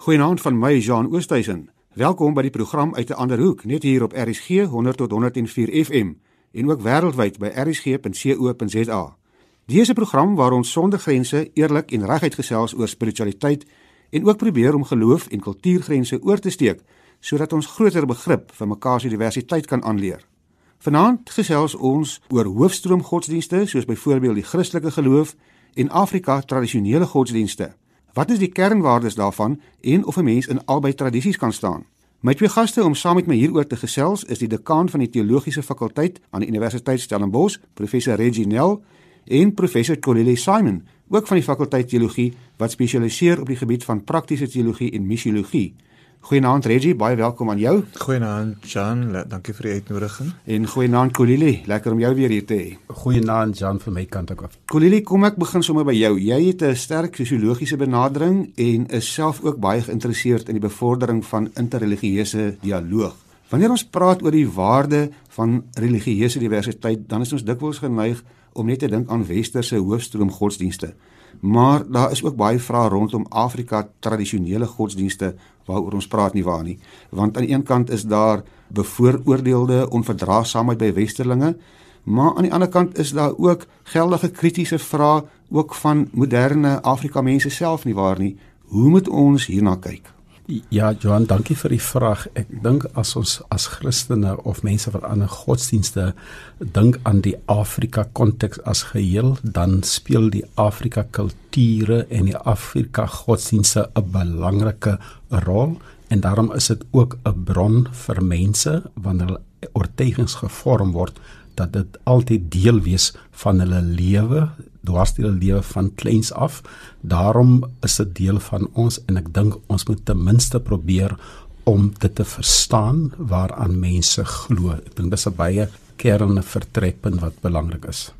Goeienaand van my Jean Oosthuizen. Welkom by die program uit 'n ander hoek, net hier op RSG 100 tot 104 FM en ook wêreldwyd by rsg.co.za. Dis 'n program waar ons sonder grense eerlik en reguit gesels oor spiritualiteit en ook probeer om geloof en kultuurgrense oor te steek sodat ons groter begrip vir mekaar se diversiteit kan aanleer. Vanaand gesels ons oor hoofstroom godsdienste soos byvoorbeeld die Christelike geloof en Afrika tradisionele godsdienste. Wat is die kernwaardes daarvan en of 'n mens in albei tradisies kan staan? My twee gaste om saam met my hieroor te gesels is die dekaan van die teologiese fakulteit aan die Universiteit Stellenbosch, professor Reggie Nel en professor Colile Simon, ook van die fakulteit teologie wat spesialiseer op die gebied van praktiese teologie en missiologie. Goeienaand Reggie, baie welkom aan jou. Goeienaand Jan, dankie vir die uitnodiging. En goeienaand Kolili, lekker om jou weer hier te hê. Goeienaand Jan van my kant ook. Kolili, kom ek begin sommer by jou. Jy het 'n sterk sosiologiese benadering en is self ook baie geïnteresseerd in die bevordering van interreligieuse dialoog. Wanneer ons praat oor die waarde van religieuse diversiteit, dan is ons dikwels geneig om net te dink aan westerse hoofstroom godsdienste. Maar daar is ook baie vrae rondom Afrika tradisionele godsdienste waaroor ons praat nie waar nie. Want aan die een kant is daar bevooroordeelde onverdraagsaamheid by westerlinge, maar aan die ander kant is daar ook geldige kritiese vrae ook van moderne Afrika mense self nie waar nie. Hoe moet ons hierna kyk? Ja, Johan, dankie vir die vraag. Ek dink as ons as Christene of mense van ander godsdienste dink aan die Afrika konteks as geheel, dan speel die Afrika kulture en die Afrika godsdienste 'n belangrike rol en daarom is dit ook 'n bron vir mense wanneer hulle oortuigings gevorm word dat dit altyd deel wees van hulle lewe, dwars deur hulle lewe van kleins af. Daarom is dit deel van ons en ek dink ons moet ten minste probeer om dit te verstaan waaraan mense glo. Ek dink dis 'n baie kerne vertrekpunt wat belangrik is.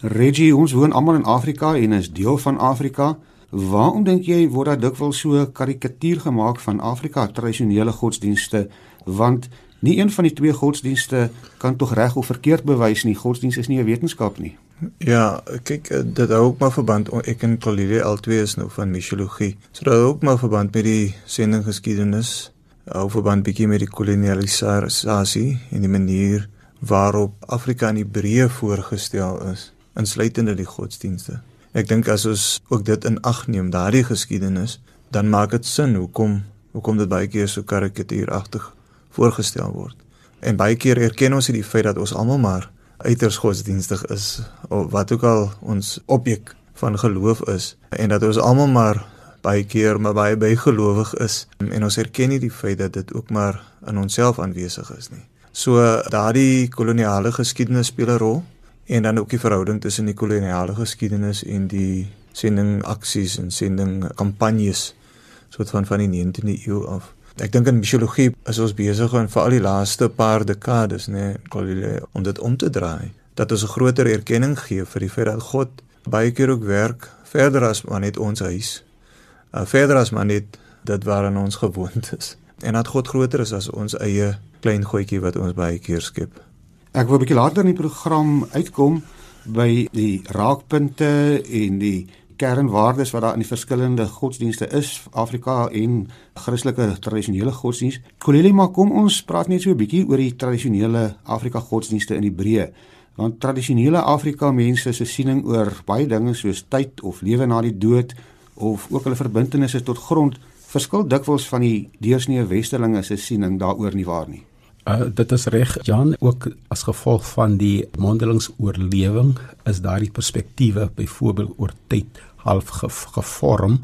Reggie, ons woon almal in Afrika en is deel van Afrika. Waarom dink jy word daar dikwels so karikatuur gemaak van Afrika tradisionele godsdienste? Want nie een van die twee godsdienste kan tog reg of verkeerd bewys nie. Godsdienst is nie 'n wetenskap nie. Ja, kyk, eh, dit hou ook maar verband ek en Collie albei is nou van missiologie. So dit hou ook maar verband met die sendinggeskiedenis, hou verband bietjie met die kolonialisasie en die manier waarop Afrika in Hebreë voorgestel is, insluitende die godsdienste. Ek dink as ons ook dit in ag neem, daardie geskiedenis, dan maak dit sin hoekom hoekom dit baie keer so karikatuuragtig voorgestel word. En baie keer erken ons nie die feit dat ons almal maar uiters godsdienstig is of wat ook al ons objek van geloof is en dat ons almal maar baie keer maar baie bygelowig is en ons erken nie die feit dat dit ook maar in onsself aanwesig is nie. So daardie koloniale geskiedenis speel 'n rol en dan ook die verhouding tussen die koloniale geskiedenis en die sending aksies en sending kampanjes soort van van die 19de eeu af. Ek dink in psigologie is ons besig om vir al die laaste paar dekades, nê, nee, om dit om te draai. Dat ons 'n groter erkenning gee vir die feit dat God baie keer ook werk verder as maar net ons huis. Uh, verder as maar net dit waaraan ons gewoond is. En dat God groter is as ons eie klein goedjie wat ons baie keer skep. Ek wil 'n bietjie later in die program uitkom by die raakpunte en die kernwaardes wat daar in die verskillende godsdienste is, Afrika en Christelike tradisionele godsdiens. Koleli, maar kom ons praat net so 'n bietjie oor die tradisionele Afrika godsdienste in die breë. Want tradisionele Afrika mense se siening oor baie dinge soos tyd of lewe na die dood of ook hulle verbintenisse tot grond verskil dikwels van die deursnee westerlinge se siening daaroor nie waar nie. Uh, dit is reg Jan ook as gevolg van die mondelingsoorlewing is daardie perspektiewe byvoorbeeld oor tyd half ge gevorm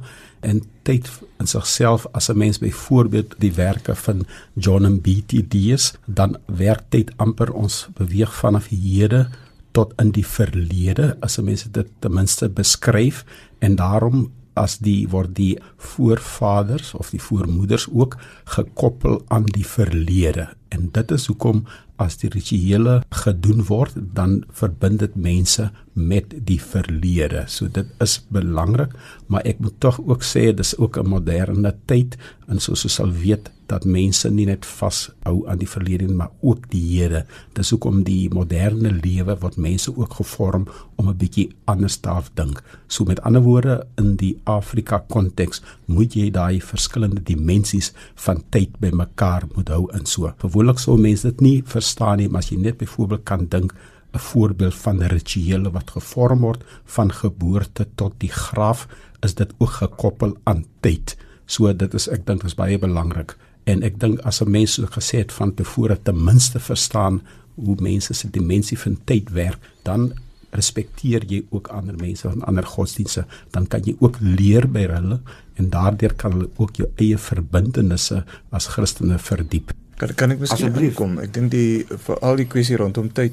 en tyd in sigself as 'n mens byvoorbeeld die werke van John Mbiti lees dan werk tyd amper ons beweeg vanaf hede tot in die verlede as 'n mens dit ten minste beskryf en daarom as die word die voorvaders of die voormoeders ook gekoppel aan die verlede. En dit is hoekom as die rituele gedoen word dan verbind dit mense met die verlede. So dit is belangrik maar ek moet tog ook sê dis ook 'n moderne tyd en soos ons sal weet dat mense nie net vashou aan die verlede nie, maar ook die hede. Dis hoekom die moderne lewe word mense ook gevorm om 'n bietjie anders te dink. So met ander woorde in die Afrika konteks moet jy daai verskillende dimensies van tyd bymekaar moet hou in so. Gewoonlik sou mense dit nie verstaan nie, maar as jy net byvoorbeeld kan dink 'n voorbeeld van rituele wat gevorm word van geboorte tot die graf is dit ook gekoppel aan tyd. So dit is ek dink is baie belangrik en ek dink as 'n mens so gesê het van tevore ten minste verstaan hoe mense se dimensie van tyd werk, dan respekteer jy ook ander mense van ander godsdienste, dan kan jy ook leer by hulle en daardeur kan hulle ook jou eie verbintenisse as Christene verdiep. Kan kan ek miskien kom? Ek dink die vir al die kwessie rondom tyd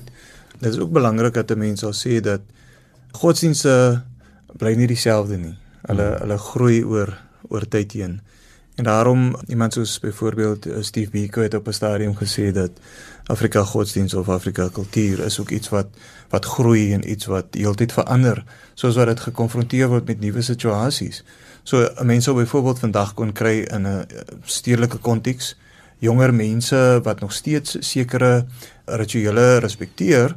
Dit is ook belangrik dat 'n mens sal sê dat godsdienste bly nie dieselfde nie. Hulle hmm. hulle groei oor oor tyd heen. En daarom iemand soos byvoorbeeld eh, Steve Biko het op 'n stadium gesê dat Afrika godsdienst of Afrika kultuur is ook iets wat wat groei en iets wat heeltyd verander soos wat dit gekonfronteer word met nuwe situasies. So 'n mens sou byvoorbeeld vandag kon kry in 'n eh, stedelike konteks jonger mense wat nog steeds sekere rituele respekteer,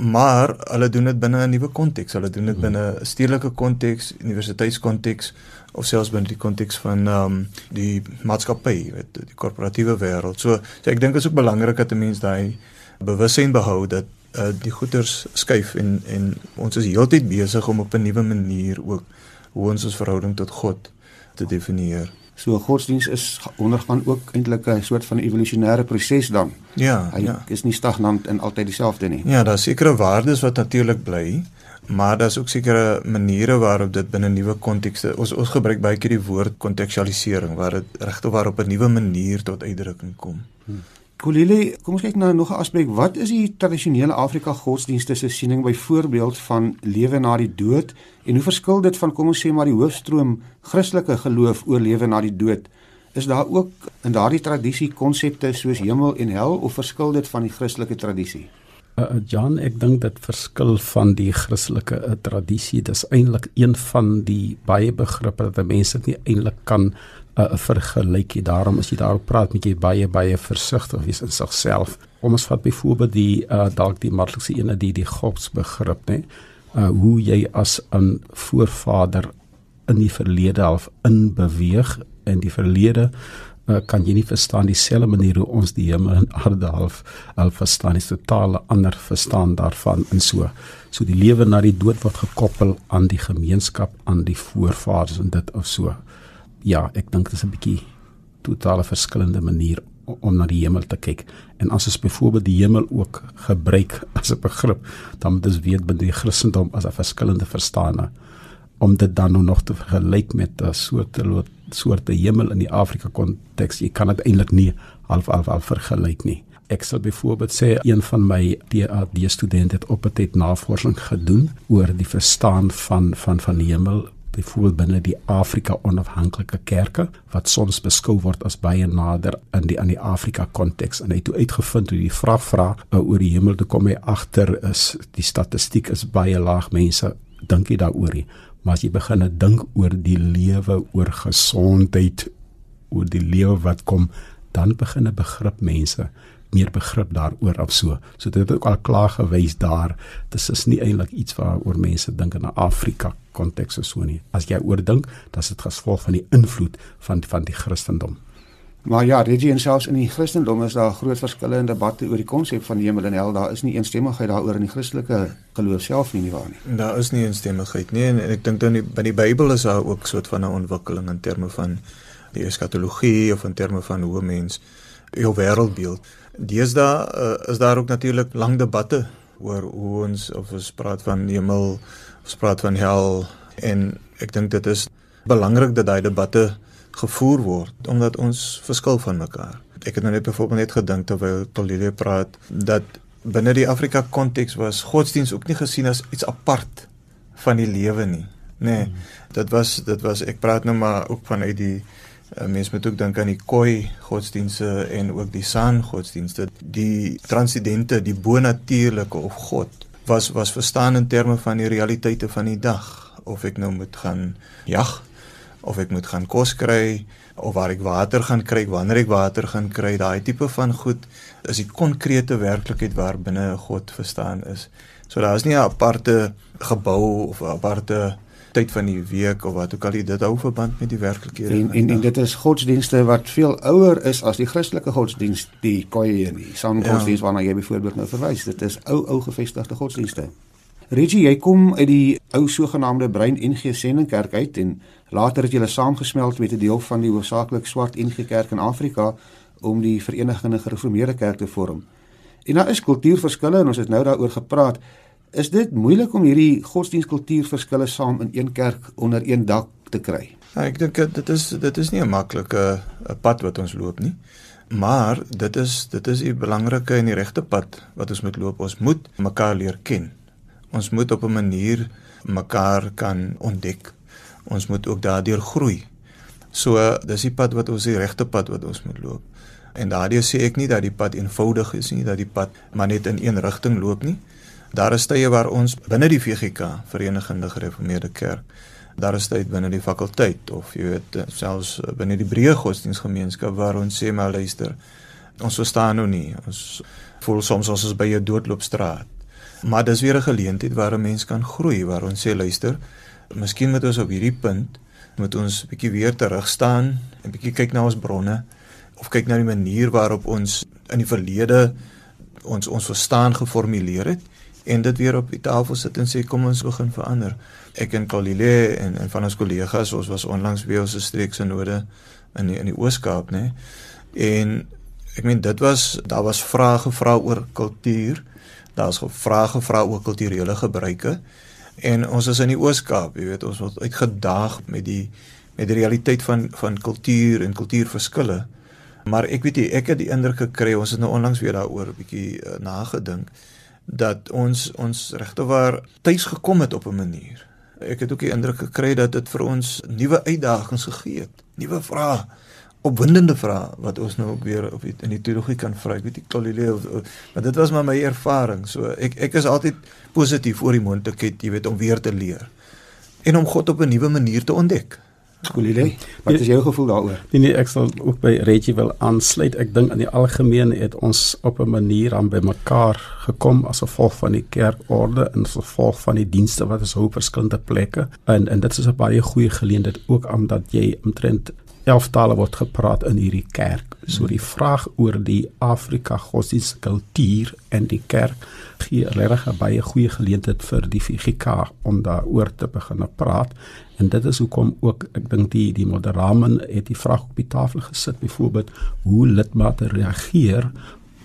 maar hulle doen dit binne 'n nuwe konteks. Hulle doen dit hmm. binne 'n stedelike konteks, universiteitskonteks of selfs binne die konteks van ehm um, die maatskappy, weet die korporatiewe wêreld. So, so ek dink is ook belangrik dat 'n mens daai bewussyn behou dat uh, die goeders skuif en en ons is heeltyd besig om op 'n nuwe manier ook hoe ons ons verhouding tot God te definieer. So godsdiens is ondergaan ook eintlik 'n soort van evolusionêre proses dan. Ja, hy ja. is nie stagnant en altyd dieselfde nie. Ja, daar's sekere waardes wat natuurlik bly, maar daar's ook sekere maniere waarop dit binne nuwe kontekste ons ons gebruik baie keer die woord kontekstualisering waar dit regtig waar op 'n nuwe manier tot uitdrukking kom. Hmm. Kolile, kom ons kyk nou nog 'n aspek. Wat is die tradisionele Afrika godsdienste se siening byvoorbeeld van lewe na die dood en hoe verskil dit van kom ons sê maar die hoofstroom Christelike geloof oor lewe na die dood? Is daar ook in daardie tradisie konsepte soos hemel en hel of verskil dit van die Christelike tradisie? Uh, Jan, ek dink dit verskil van die Christelike uh, tradisie. Dis eintlik een van die baie begrippe dat mense nie eintlik kan uh, vergelykie. Daarom as jy daarop praat, moet jy baie baie versigtig wees in sigself. Kom ons vat byvoorbeeld die uh, dalk die maklikste ene die die godsbegrip, né? Uh hoe jy as 'n voorvader in die verlede half inbeweeg in die verlede uh, kan jy nie verstaan dieselfde manier hoe ons die hemel en aarde half al verstaan is totaal ander verstaan daarvan en so so die lewe na die dood word gekoppel aan die gemeenskap aan die voorvaders en dit of so ja, ek dink dit is 'n bietjie totale verskillende manier om na die hemel te kyk. En as ons byvoorbeeld die hemel ook gebruik as 'n begrip, dan moet ons weet binne die Christendom as 'n verskillende verstaane om dit dan nou nog te vergelyk met 'n soort soorte hemel in die Afrika konteks. Jy kan dit eintlik nie half half half vergelyk nie. Ek sal byvoorbeeld sê een van my PhD studente het op 'n tyd navorsing gedoen oor die verstaan van van van die hemel byvoorbeeld binne die Afrika onafhanklike kerke wat soms beskou word as baie nader in die aan die Afrika konteks en hy het toe uitgevind hoe die vraag vra uh, oor die hemel te kom hy agter is die statistiek is baie laag mense dink jy daaroor nie maar as jy begin dink oor die lewe oor gesondheid oor die lewe wat kom dan begin 'n begrip mense meer begrip daaroor af so. So dit het ook al klaar gewys daar. Dis is nie eintlik iets waaroor mense dink in 'n Afrika konteks of so nie. As jy oordink, dan is dit gevolg van die invloed van van die Christendom. Maar ja, Regie en selfs in die Christendom is daar groot verskille in debatte oor die konsep van hemel en hel. Daar is nie eensstemmigheid daaroor in die Christelike geloof self nie, nie waar nie. Daar is nie eensstemmigheid nie en, en ek dink dan die, by die Bybel is daar ook so 'n van 'n ontwikkeling in terme van die eskatologie of in terme van hoe mens jou wêreldbeeld Deesdae uh, is daar ook natuurlik lang debatte oor hoe ons of ons praat van hemel, ons praat van hel en ek dink dit is belangrik dat daai debatte gevoer word omdat ons verskil van mekaar. Ek het nou net byvoorbeeld net gedink terwyl Tolile praat dat binne die Afrika konteks was godsdiens ook nie gesien as iets apart van die lewe nie. Nee, hmm. dit was dit was ek praat nou maar ook vanuit die Uh, mens moet ook dink aan die koi godsdienste en ook die san godsdienste. Die transcendente, die bonatuurlike of God was was verstaan in terme van die realiteite van die dag of ek nou moet gaan jag of ek moet gaan kos kry of waar ek water gaan kry, wanneer ek water gaan kry, daai tipe van goed is die konkrete werklikheid waar binne God verstaan is. So daar is nie 'n aparte gebou of 'n aparte tyd van die week of wat ook al dit hou verband met die werklikhede. En, en en dit is godsdienste wat veel ouer is as die Christelike godsdienst, die KOE nie. Saam ja. godsdienst waarna jy byvoorbeeld nou verwys. Dit is ou ou gevestigde godsdienste. Reggie, jy kom uit die ou sogenaamde Brein NG Sendingkerk uit en later het jy saamgesmelt met 'n deel van die hoofsaaklik swart NG Kerk in Afrika om die Verenigde Gereformeerde Kerk te vorm. En daar is kultuurverskille en ons het nou daaroor gepraat. Is dit moeilik om hierdie godsdienstkultuurverskille saam in een kerk onder een dak te kry? Ja, ek dink dit is dit is nie 'n maklike 'n pad wat ons loop nie. Maar dit is dit is die belangrike en die regte pad wat ons moet loop. Ons moet mekaar leer ken. Ons moet op 'n manier mekaar kan ontdek. Ons moet ook daardeur groei. So dis die pad wat ons die regte pad wat ons moet loop. En daardie sê ek nie dat die pad eenvoudig is nie, dat die pad maar net in een rigting loop nie. Daar is tye waar ons binne die VGK, Verenigde Gereformeerde Kerk, daar is tyd binne die fakulteit of jy weet selfs binne die breë godsdienstgemeenskap waar ons sê maar luister, ons verstaan nou nie. Ons voel soms ons is by 'n doodloopstraat. Maar dis weer 'n geleentheid waar 'n mens kan groei, waar ons sê luister, miskien moet ons op hierdie punt moet ons 'n bietjie weer terug staan en bietjie kyk na ons bronne of kyk na die manier waarop ons in die verlede ons ons verstaan geformuleer het en dit weer op die tafel sit en sê kom ons begin verander. Ek en Kalile en en van ons kollegas, ons was onlangs by ons streekse node in die, in die Oos-Kaap, né? En ek meen dit was daar was vrae gevra oor kultuur. Daar's vrae gevra oor kulturele gebruike. En ons is in die Oos-Kaap, jy weet, ons word uitgedaag met die met die realiteit van van kultuur en kultuurverskille. Maar ek weet jy, ek het die indruk gekry ons het nou onlangs weer daaroor 'n bietjie uh, nagedink dat ons ons regtewaar tuis gekom het op 'n manier. Ek het ook die indruk gekry dat dit vir ons nuwe uitdagings gegee het, nuwe vrae, opwindende vrae wat ons nou ook weer op die, in die teologie kan vra. Ek weet nie Klolile of maar dit was maar my ervaring. So ek ek is altyd positief oor die moontlikheid, jy weet, om weer te leer en om God op 'n nuwe manier te ontdek. Skolile, wat is jou gevoel daaroor? Nee nee, ek sal ook by Reggie wil aansluit. Ek dink in die algemeen het ons op 'n manier aan by mekaar gekom as gevolg van die kerkorde en as gevolg van die dienste wat ons hou op verskillende plekke. En en dit is 'n baie goeie geleentheid ook omdat jy omtrent 11 tale word gepraat in hierdie kerk. So die vraag oor die Afrika godsdienst kultuur en die kerk gee regtig 'n baie goeie geleentheid vir die VGK om daaroor te begin praat En dit is hoekom ook ek dink die die moderamen het die vraag op die tafel gesit byvoorbeeld hoe lidmate reageer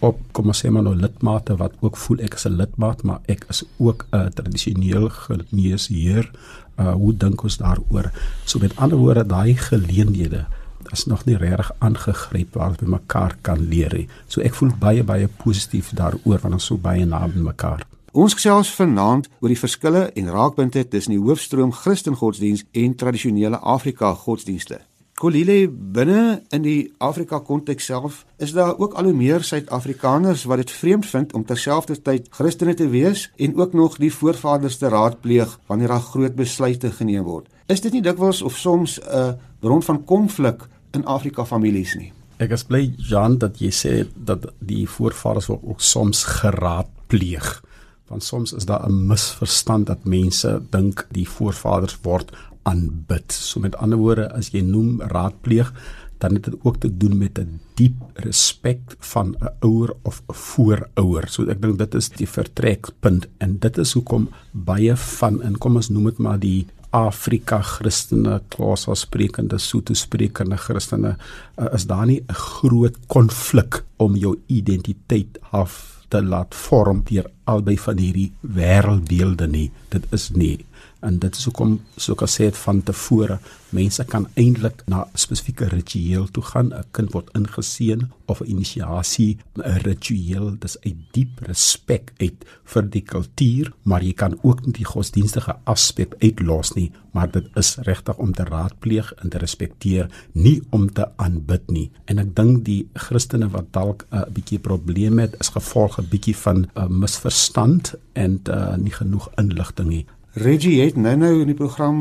op kom ons sê maar nou lidmate wat ook voel ek is 'n lidmaat maar ek is ook 'n tradisioneel geneesheer. Uh hoe dink ons daaroor? So met ander woorde daai geleenthede is nog nie regtig aangegryp waar ons by mekaar kan leer nie. So ek voel baie baie positief daaroor want ons so baie naby mekaar Ons gesels vanaand oor die verskille en raakpunte tussen die hoofstroom Christengodsdiens en tradisionele Afrika godsdienste. Kolile binne in die Afrika konteks self is daar ook al hoe meer Suid-Afrikaners wat dit vreemd vind om terselfdertyd Christene te wees en ook nog die voorvaders te raadpleeg wanneer daar groot besluite geneem word. Is dit nie dikwels of soms 'n bron van konflik in Afrika families nie? Ek is bly Jan dat jy sê dat die voorvaders ook soms geraadpleeg want soms is daar 'n misverstand dat mense dink die voorvaders word aanbid. So met ander woorde, as jy noem raadpleeg, dan het dit ook te doen met 'n diep respek van 'n ouer of 'n voorouer. So ek dink dit is die vertrekpunt en dit is hoekom baie van en kom ons noem dit maar die Afrika Christene, Xhosa sprekende, Sotho sprekende Christene, uh, is daar nie 'n groot konflik om jou identiteit af te laat vorm deur albei van hierdie wêreldbeelde nie. Dit is nie en dit is hoekom soos ek gesê het van tevore mense kan eintlik na spesifieke ritueel toe gaan. 'n kind word ingeseën of 'n inisiasie 'n ritueel. Dis 'n diep respek uit vir die kultuur maar jy kan ook nie die godsdienstige aspek uitlos nie. Maar dit is regtig om te raadpleeg en te respekteer nie om te aanbid nie. En ek dink die Christene wat dalk 'n uh, bietjie probleme het is gevolg 'n bietjie van 'n uh, misverstand en uh, nie genoeg inligting nie Reggie het nou-nou in die program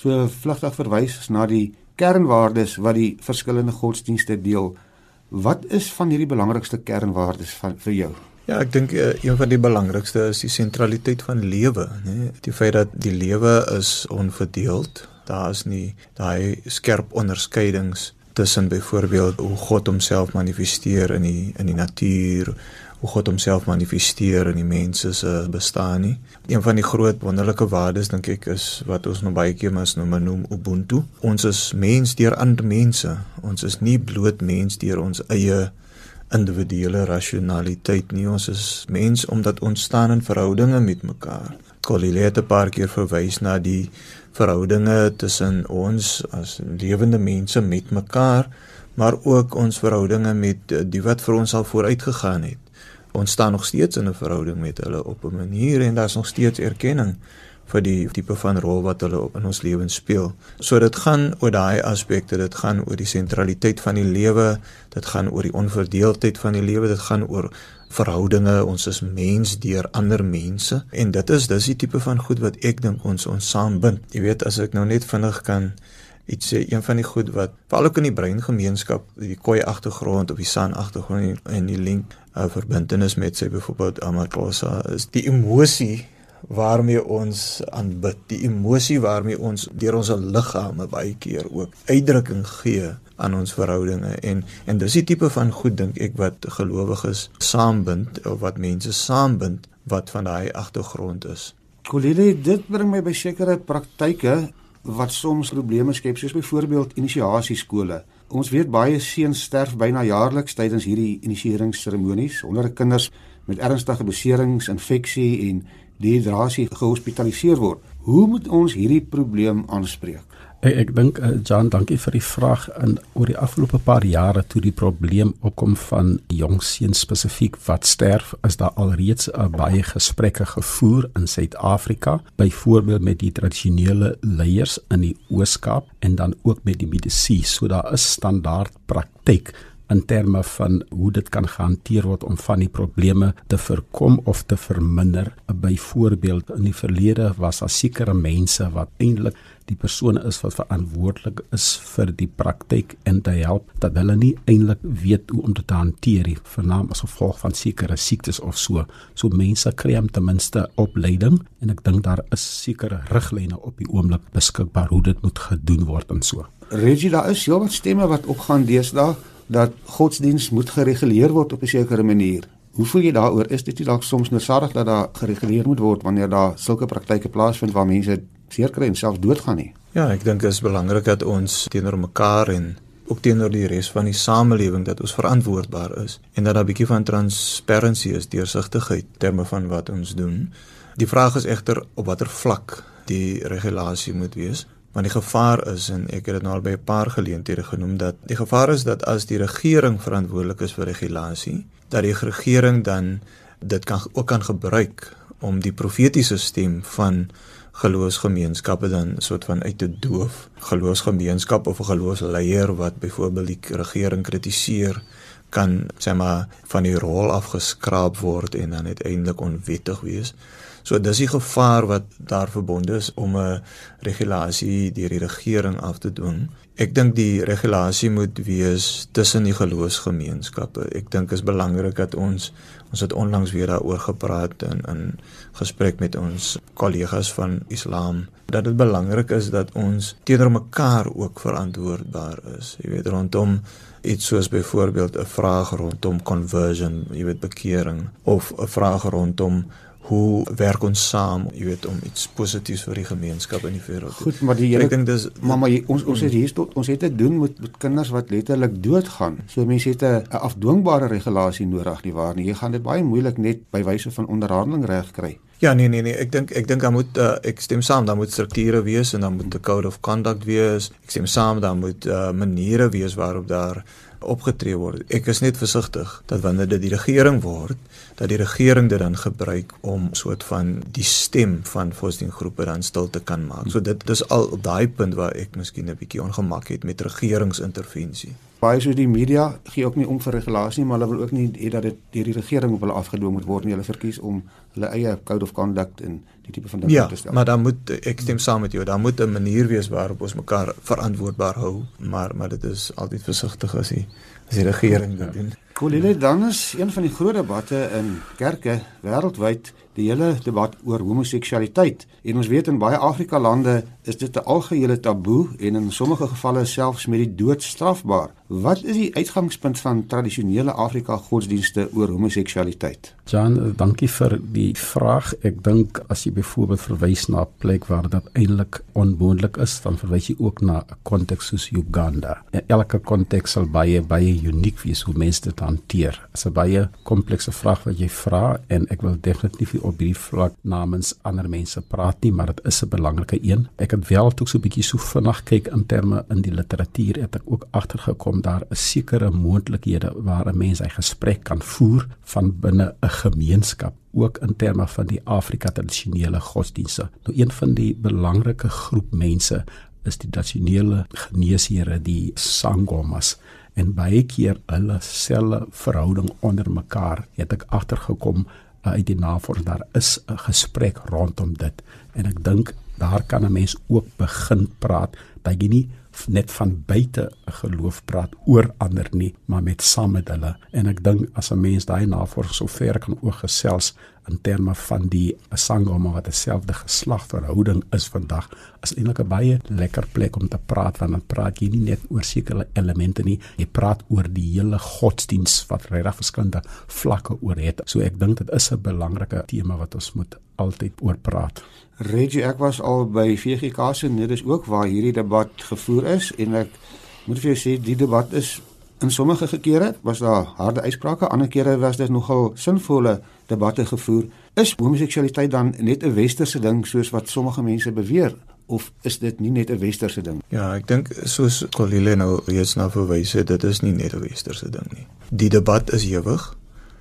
so vlugtig verwys na die kernwaardes wat die verskillende godsdienste deel. Wat is van hierdie belangrikste kernwaardes van vir jou? Ja, ek dink uh, een van die belangrikste is die sentraliteit van lewe, nê? Die feit dat die lewe is onverdeeld. Daar is nie daai skerp onderskeidings tussen byvoorbeeld hoe God homself manifesteer in die in die natuur, hoe God homself manifesteer in die mense se bestaan nie. Een van die groot wonderlike waardes dink ek is wat ons nou baie keer mas noem noem ubuntu. Ons is mens deur ander mense. Ons is nie bloot mens deur ons eie individuele rasionaliteit nie. Ons is mens omdat ons staan in verhoudinge met mekaar. Collie het 'n paar keer verwys na die verhoudinge tussen ons as lewende mense met mekaar, maar ook ons verhoudinge met die wat vir ons al vooruit gegaan het. Ons staan nog steeds in 'n verhouding met hulle op 'n manier en daar's nog steeds erkenning vir die tipe van rol wat hulle in ons lewens speel. So dit gaan oor daai aspekte, dit gaan oor die sentraliteit van die lewe, dit gaan oor die onverdeeldheid van die lewe, dit gaan oor verhoudinge, ons is mens deur ander mense en dit is dis die tipe van goed wat ek dink ons ons saambind. Jy weet as ek nou net vinnig kan iets sê, een van die goed wat veral ook in die breingemeenskap, die koi agtergrond of die san agtergrond en die link uh, verbintenis met sê byvoorbeeld Amakosa is die emosie waarmee ons aanbid, die emosie waarmee ons deur ons liggame baie keer ook uitdrukking gee aan ons verhoudinge en en dis die tipe van goed dink ek wat gelowiges saambind of wat mense saambind wat van daai agtergrond is. Kolile, dit bring my by sekere praktyke wat soms probleme skep soos byvoorbeeld inisiasieskole. Ons weet baie seuns sterf byna jaarliks tydens hierdie inisieringsseremonies. Honderde kinders met ernstige beserings, infeksie en dehydrasie gehospitaliseer word. Hoe moet ons hierdie probleem aanspreek? Ek ek dink uh, Jan, dankie vir die vraag. In oor die afgelope paar jare toe die probleem opkom van jong seuns spesifiek wat sterf, is daar alreeds uh, baie gesprekke gevoer in Suid-Afrika, byvoorbeeld met die tradisionele leiers in die Oos-Kaap en dan ook met die mediese. So daar is standaard praktyk in terme van hoe dit kan gehanteer word om van die probleme te voorkom of te verminder. Byvoorbeeld in die verlede was daar sekere mense wat eintlik die persone is wat verantwoordelik is vir die praktyk en te help dat hulle nie eintlik weet hoe om dit te hanteer nie, vernaam as gevolg van sekere siektes of so. So mense kry ten minste opleiding en ek dink daar is sekere riglyne op die oomblik beskikbaar hoe dit moet gedoen word en so. Regie, daar is heelwat stemme wat opgaan deesdae dat godsdiens moet gereguleer word op 'n sekere manier. Hoe voel jy daaroor? Is dit nie dalk soms noodsaak dat daar gereguleer moet word wanneer daar sulke praktyke plaasvind waar mense seer kry en self doodgaan nie? Ja, ek dink dit is belangrik dat ons teenoor mekaar en ook teenoor die res van die samelewing dat ons verantwoordbaar is en dat daar 'n bietjie van transparansie is, deursigtigheid terme van wat ons doen. Die vraag is egter op watter vlak die regulasie moet wees want die gevaar is en ek het dit nou al by 'n paar geleenthede genoem dat die gevaar is dat as die regering verantwoordelik is vir regulasie, dat die regering dan dit kan ook kan gebruik om die profetiese stem van geloofsgemeenskappe dan soort van uit te doof. Geloofsgemeenskap of 'n geloofsleier wat byvoorbeeld die regering kritiseer kan sê maar van die rol afgeskraap word en dan uiteindelik onwettig wees. So dis die gevaar wat daar verbonde is om 'n regulasie deur die regering af te dwing. Ek dink die regulasie moet wees tussen die geloofsgemeenskappe. Ek dink is belangrik dat ons ons het onlangs weer daaroor gepraat in in gesprek met ons kollegas van Islam dat dit belangrik is dat ons teenoor mekaar ook verantwoordbaar is. Jy weet rondom iets soos byvoorbeeld 'n vraag rondom conversion, jy weet bekering of 'n vraag rondom hoe werk ons saam, jy weet om iets positiefs vir die gemeenskap in die wêreld. Goed, maar die hele ding dis mamma ons ons het hier tot ons het te doen met met kinders wat letterlik doodgaan. So mense het 'n afdwingbare regulasie nodig nie waar nie. Jy gaan dit baie moeilik net by wyse van onderhandeling reg kry. Ja nee nee nee, ek dink ek dink daar moet uh, ek stem saam, daar moet strukture wees en dan moet 'n code of conduct wees. Ek stem saam, daar moet uh, maniere wees waarop daar opgetree word. Ek is net versigtig dat wanneer dit die regering word, dat die regering dit dan gebruik om soort van die stem van godsdienstgroepe dan stil te kan maak. So dit dis al daai punt waar ek miskien 'n bietjie ongemak het met regeringsintervensie. Baie so die media gee ook nie om vir regulasie nie, maar hulle wil ook nie hê dat dit deur die regering op hulle afgedwing moet word nie. Hulle verkies om hulle eie code of conduct en die tipe van ding ja, te stel. maar dan moet ek stem saam met jou, daar moet 'n manier wees waarop ons mekaar verantwoordbaar hou, maar maar dit is altyd versigtig as die as die regering dit doen. Kolile dan is een van die groot debatte in kerke wêreldwyd die hele debat oor homoseksualiteit. En ons weet in baie Afrika lande is dit 'n algehele taboe en in sommige gevalle selfs met die dood strafbaar. Wat is die uitgangspunt van tradisionele Afrika godsdienste oor homoseksualiteit? Jan, dankie vir die vraag. Ek dink as jy byvoorbeeld verwys na 'n plek waar dit eintlik onmoontlik is, dan verwys jy ook na 'n konteks soos Uganda. En elke konteks sal baie baie uniek wees hoe mense dit hanteer. Dit is 'n baie komplekse vraag wat jy vra en ek wil definitief nie op hierdie vlak namens ander mense praat nie, maar dit is 'n belangrike een. Ek het wel toe so 'n bietjie so vinnig kyk in terme in die literatuur het ek ook agtergekom daar is sekere moontlikhede waar 'n mens hy gesprek kan voer van binne 'n gemeenskap ook in terme van die Afrika tradisionele godsdienste. Nou een van die belangrike groep mense is die tradisionele geneesere die sangomas. En baie keer hulle selle verhouding onder mekaar het ek agtergekom uit die navorsing. Daar is 'n gesprek rondom dit. En ek dink daar kan 'n mens ook begin praat. Dat jy nie net van buite geloof praat oor ander nie, maar met saam met hulle. En ek dink as 'n mens daai navorsing so ver kan oorgesels in terme van die sangoma wat dieselfde geslagverhouding is vandag, is eintlik 'n baie lekker plek om te praat want dan praat jy nie net oor sekere elemente nie, jy praat oor die hele godsdiens wat regtig verskillende vlakke oor het. So ek dink dit is 'n belangrike tema wat ons moet altyd oor praat. Reggie, ek was al by VGK se net is ook waar hierdie debat gevoer is en ek moet vir jou sê die debat is in sommige kere was daar harde uitsprake, ander kere was dit nogal sinvolle debatte gevoer. Is homoseksualiteit dan net 'n westerse ding soos wat sommige mense beweer of is dit nie net 'n westerse ding? Ja, ek dink soos Colile nou reeds na verwys het, dit is nie net 'n westerse ding nie. Die debat is ewig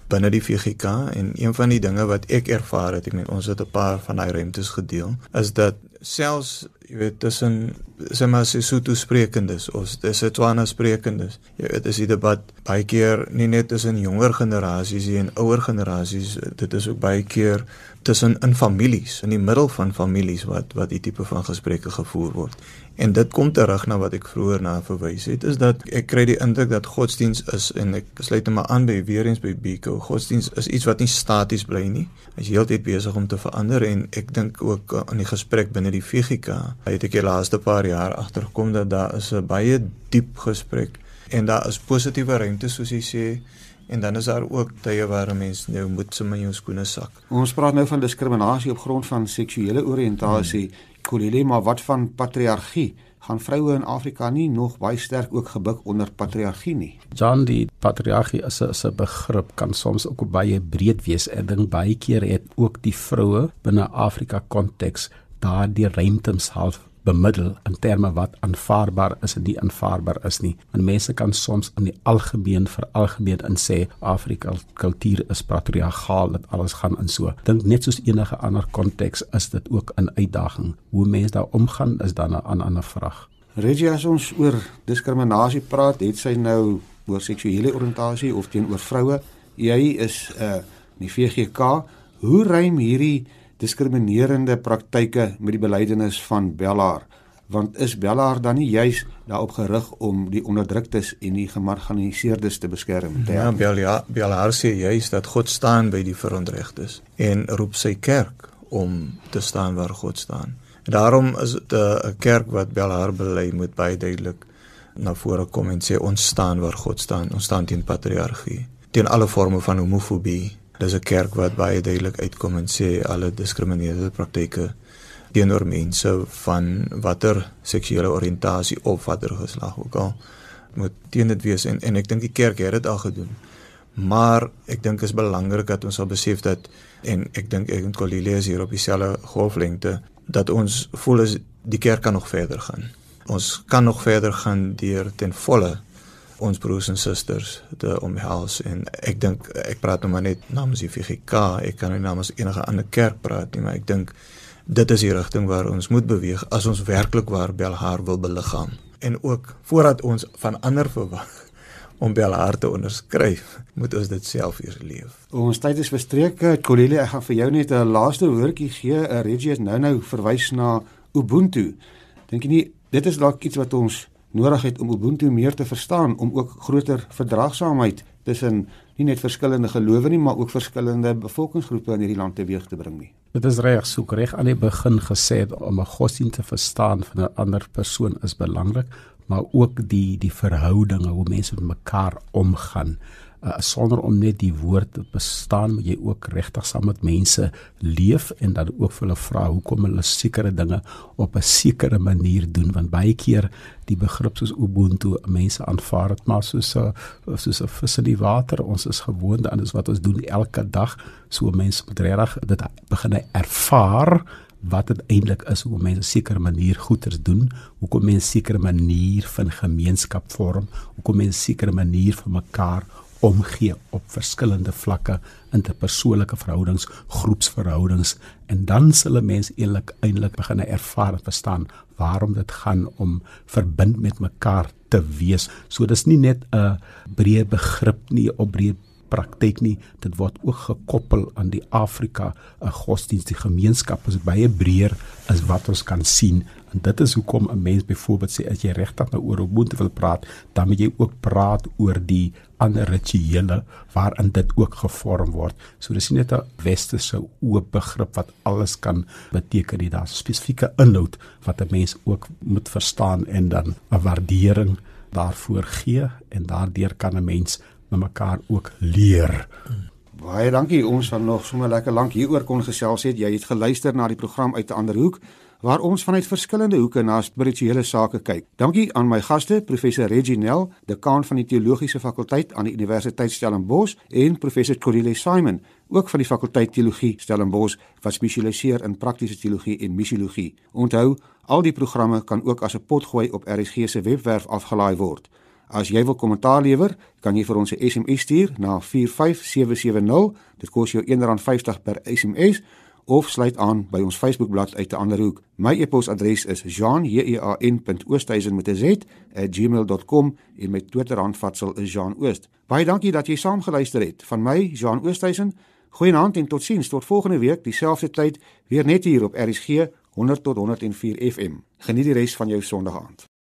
binne die VGK en een van die dinge wat ek ervaar het, ek meen ons het 'n paar van daai ruimtes gedeel, is dat selfs jy weet tussen sê maar Sesotho sprekendes of dis Setswana sprekendes. Jy weet is die debat baie keer nie net tussen jonger generasies en ouer generasies, dit is ook baie keer tussen in families, in die middel van families wat wat die tipe van gesprekke gevoer word. En dit kom terug na wat ek vroeër na verwys het, is dat ek kry die indruk dat godsdiens is en ek sluit hom aan by weer eens by Biko. Godsdiens is iets wat nie staties bly nie. Hy is heeltyd besig om te verander en ek dink ook in die gesprek binne die VGK het ek die laaste paar jaar agtergekom dat daar is 'n baie diep gesprek en daar is positiewe ruimte soos jy sê en dan is daar ook tye waar mense nou moet in jou skoene sak. Ons praat nou van diskriminasie op grond van seksuele oriëntasie. Hmm. Kolile, maar wat van patriargie? Gaan vroue in Afrika nie nog baie sterk ook gebuk onder patriargie nie? John, die patriargie is 'n begrip kan soms ook baie breed wees. Ek dink baie keer het ook die vroue binne Afrika konteks daardie ruimtes half bemiddel in terme wat aanvaarbaar is en nie aanvaarbaar is nie. Want mense kan soms in die algemeen vir algemeen in sê Afrika kultuur is patriargaal, dit alles gaan in so. Dink net soos enige ander konteks is dit ook 'n uitdaging. Hoe mense daar omgaan is dan 'n ander vraag. Regie as ons oor diskriminasie praat, het sy nou oor seksuele oriëntasie of teenoor vroue. Jy is 'n uh, die VGK. Hoe ruim hierdie diskriminerende praktyke met die belydenis van Bellaar want is Bellaar dan nie juis daarop gerig om die onderdruktes en die gemarginaliseerdes te beskerm? Te ja Bellaar Bellaar sê juis dat God staan by die verontrechtes en roep sy kerk om te staan waar God staan. En daarom is dit 'n kerk wat Bellaar bely moet baie duidelik na vore kom en sê ons staan waar God staan. Ons staan teen patriargie teen alle forme van homofobie Dis 'n kerk wat baie duidelik uitkom en sê alle diskriminerende praktyke teenoor mense van watter seksuele oriëntasie of watter geslag ook al moet teen dit wees en en ek dink die kerk het dit al gedoen. Maar ek dink is belangrik dat ons sal besef dat en ek dink ek en Colilia is hier op dieselfde golflengte dat ons voel as die kerk kan nog verder gaan. Ons kan nog verder gaan deur ten volle ons broers en susters te omhels en ek dink ek praat nou maar net namens die VGK, ek kan nie namens enige ander kerk praat nie, maar ek dink dit is die rigting waar ons moet beweeg as ons werklik waar Belhar wil beliggaam en ook voordat ons van ander verwag om Belhar te onderskryf, moet ons dit self eers leef. Ons tyd is verstreek. Kolile, ek gaan vir jou net 'n laaste woordjie gee. Regie het nou-nou verwys na Ubuntu. Dink jy nie dit is dalk iets wat ons nodig het om Ubuntu meer te verstaan om ook groter verdraagsaamheid tussen nie net verskillende gelowe nie, maar ook verskillende bevolkingsgroepe in hierdie land teweeg te bring nie. Dit is reg, so reg aan die begin gesê om 'n godsdienst te verstaan van 'n ander persoon is belangrik, maar ook die die verhoudinge hoe mense met mekaar omgaan uh, sonder om net die woord te bestaan moet jy ook regtig saam met mense leef en dan ook vir hulle vra hoekom hulle sekere dinge op 'n sekere manier doen want baie keer die begrip soos ubuntu mense aanvaar dit maar soos 'n soos 'n vis in die water. Ons is gewoond aan dit wat ons doen elke dag so mense moet regtig dit begin ervaar wat dit eintlik is hoe mense sekere manier goeders doen, hoekom mense sekere manier van gemeenskap vorm, hoekom mense sekere manier vir mekaar omgee op verskillende vlakke interpersoonlike verhoudings, groepsverhoudings en dan sal 'n mens eintlik eintlik begin ervaar en verstaan waarom dit gaan om verbind met mekaar te wees. So dis nie net 'n breë begrip nie op breë praktyk nie dit word ook gekoppel aan die Afrika 'n godsdienst die gemeenskap is baie breër as wat ons kan sien En dit is hoekom 'n mens byvoorbeeld sê as jy regtig nou oor Ubuntu wil praat, dan moet jy ook praat oor die ander rituele waarin dit ook gevorm word. So dis nie net 'n westerse oop begrip wat alles kan beteken nie. Daar's spesifieke inhoud wat 'n mens ook moet verstaan en dan 'n waardering daarvoor gee en daardeur kan 'n mens met mekaar ook leer. Baie dankie. Ons gaan nog sommer lekker lank hieroor kon gesels het. Jy het geluister na die program uit 'n ander hoek waar ons vanuit verskillende hoeke na spirituele sake kyk. Dankie aan my gaste, professor Reginel, dekaan van die teologiese fakulteit aan die Universiteit Stellenbosch en professor Cordelie Simon, ook van die fakulteit teologie Stellenbosch wat spesialiseer in praktiese teologie en missiologie. Onthou, al die programme kan ook as 'n potgooi op RSG se webwerf afgelaai word. As jy wil kommentaar lewer, kan jy vir ons 'n SMS stuur na 45770. Dit kos jou R1.50 per SMS of sluit aan by ons Facebookblad uit 'n ander hoek. My e-posadres is jean.oosthuizen@gmail.com en my Twitter-handvatsel is jeanoost. Baie dankie dat jy saamgeluister het. Van my, Jean Oosthuizen. Goeienaand en totsiens tot volgende week dieselfde tyd weer net hier op RSG 100 tot 104 FM. Geniet die res van jou Sondag aand.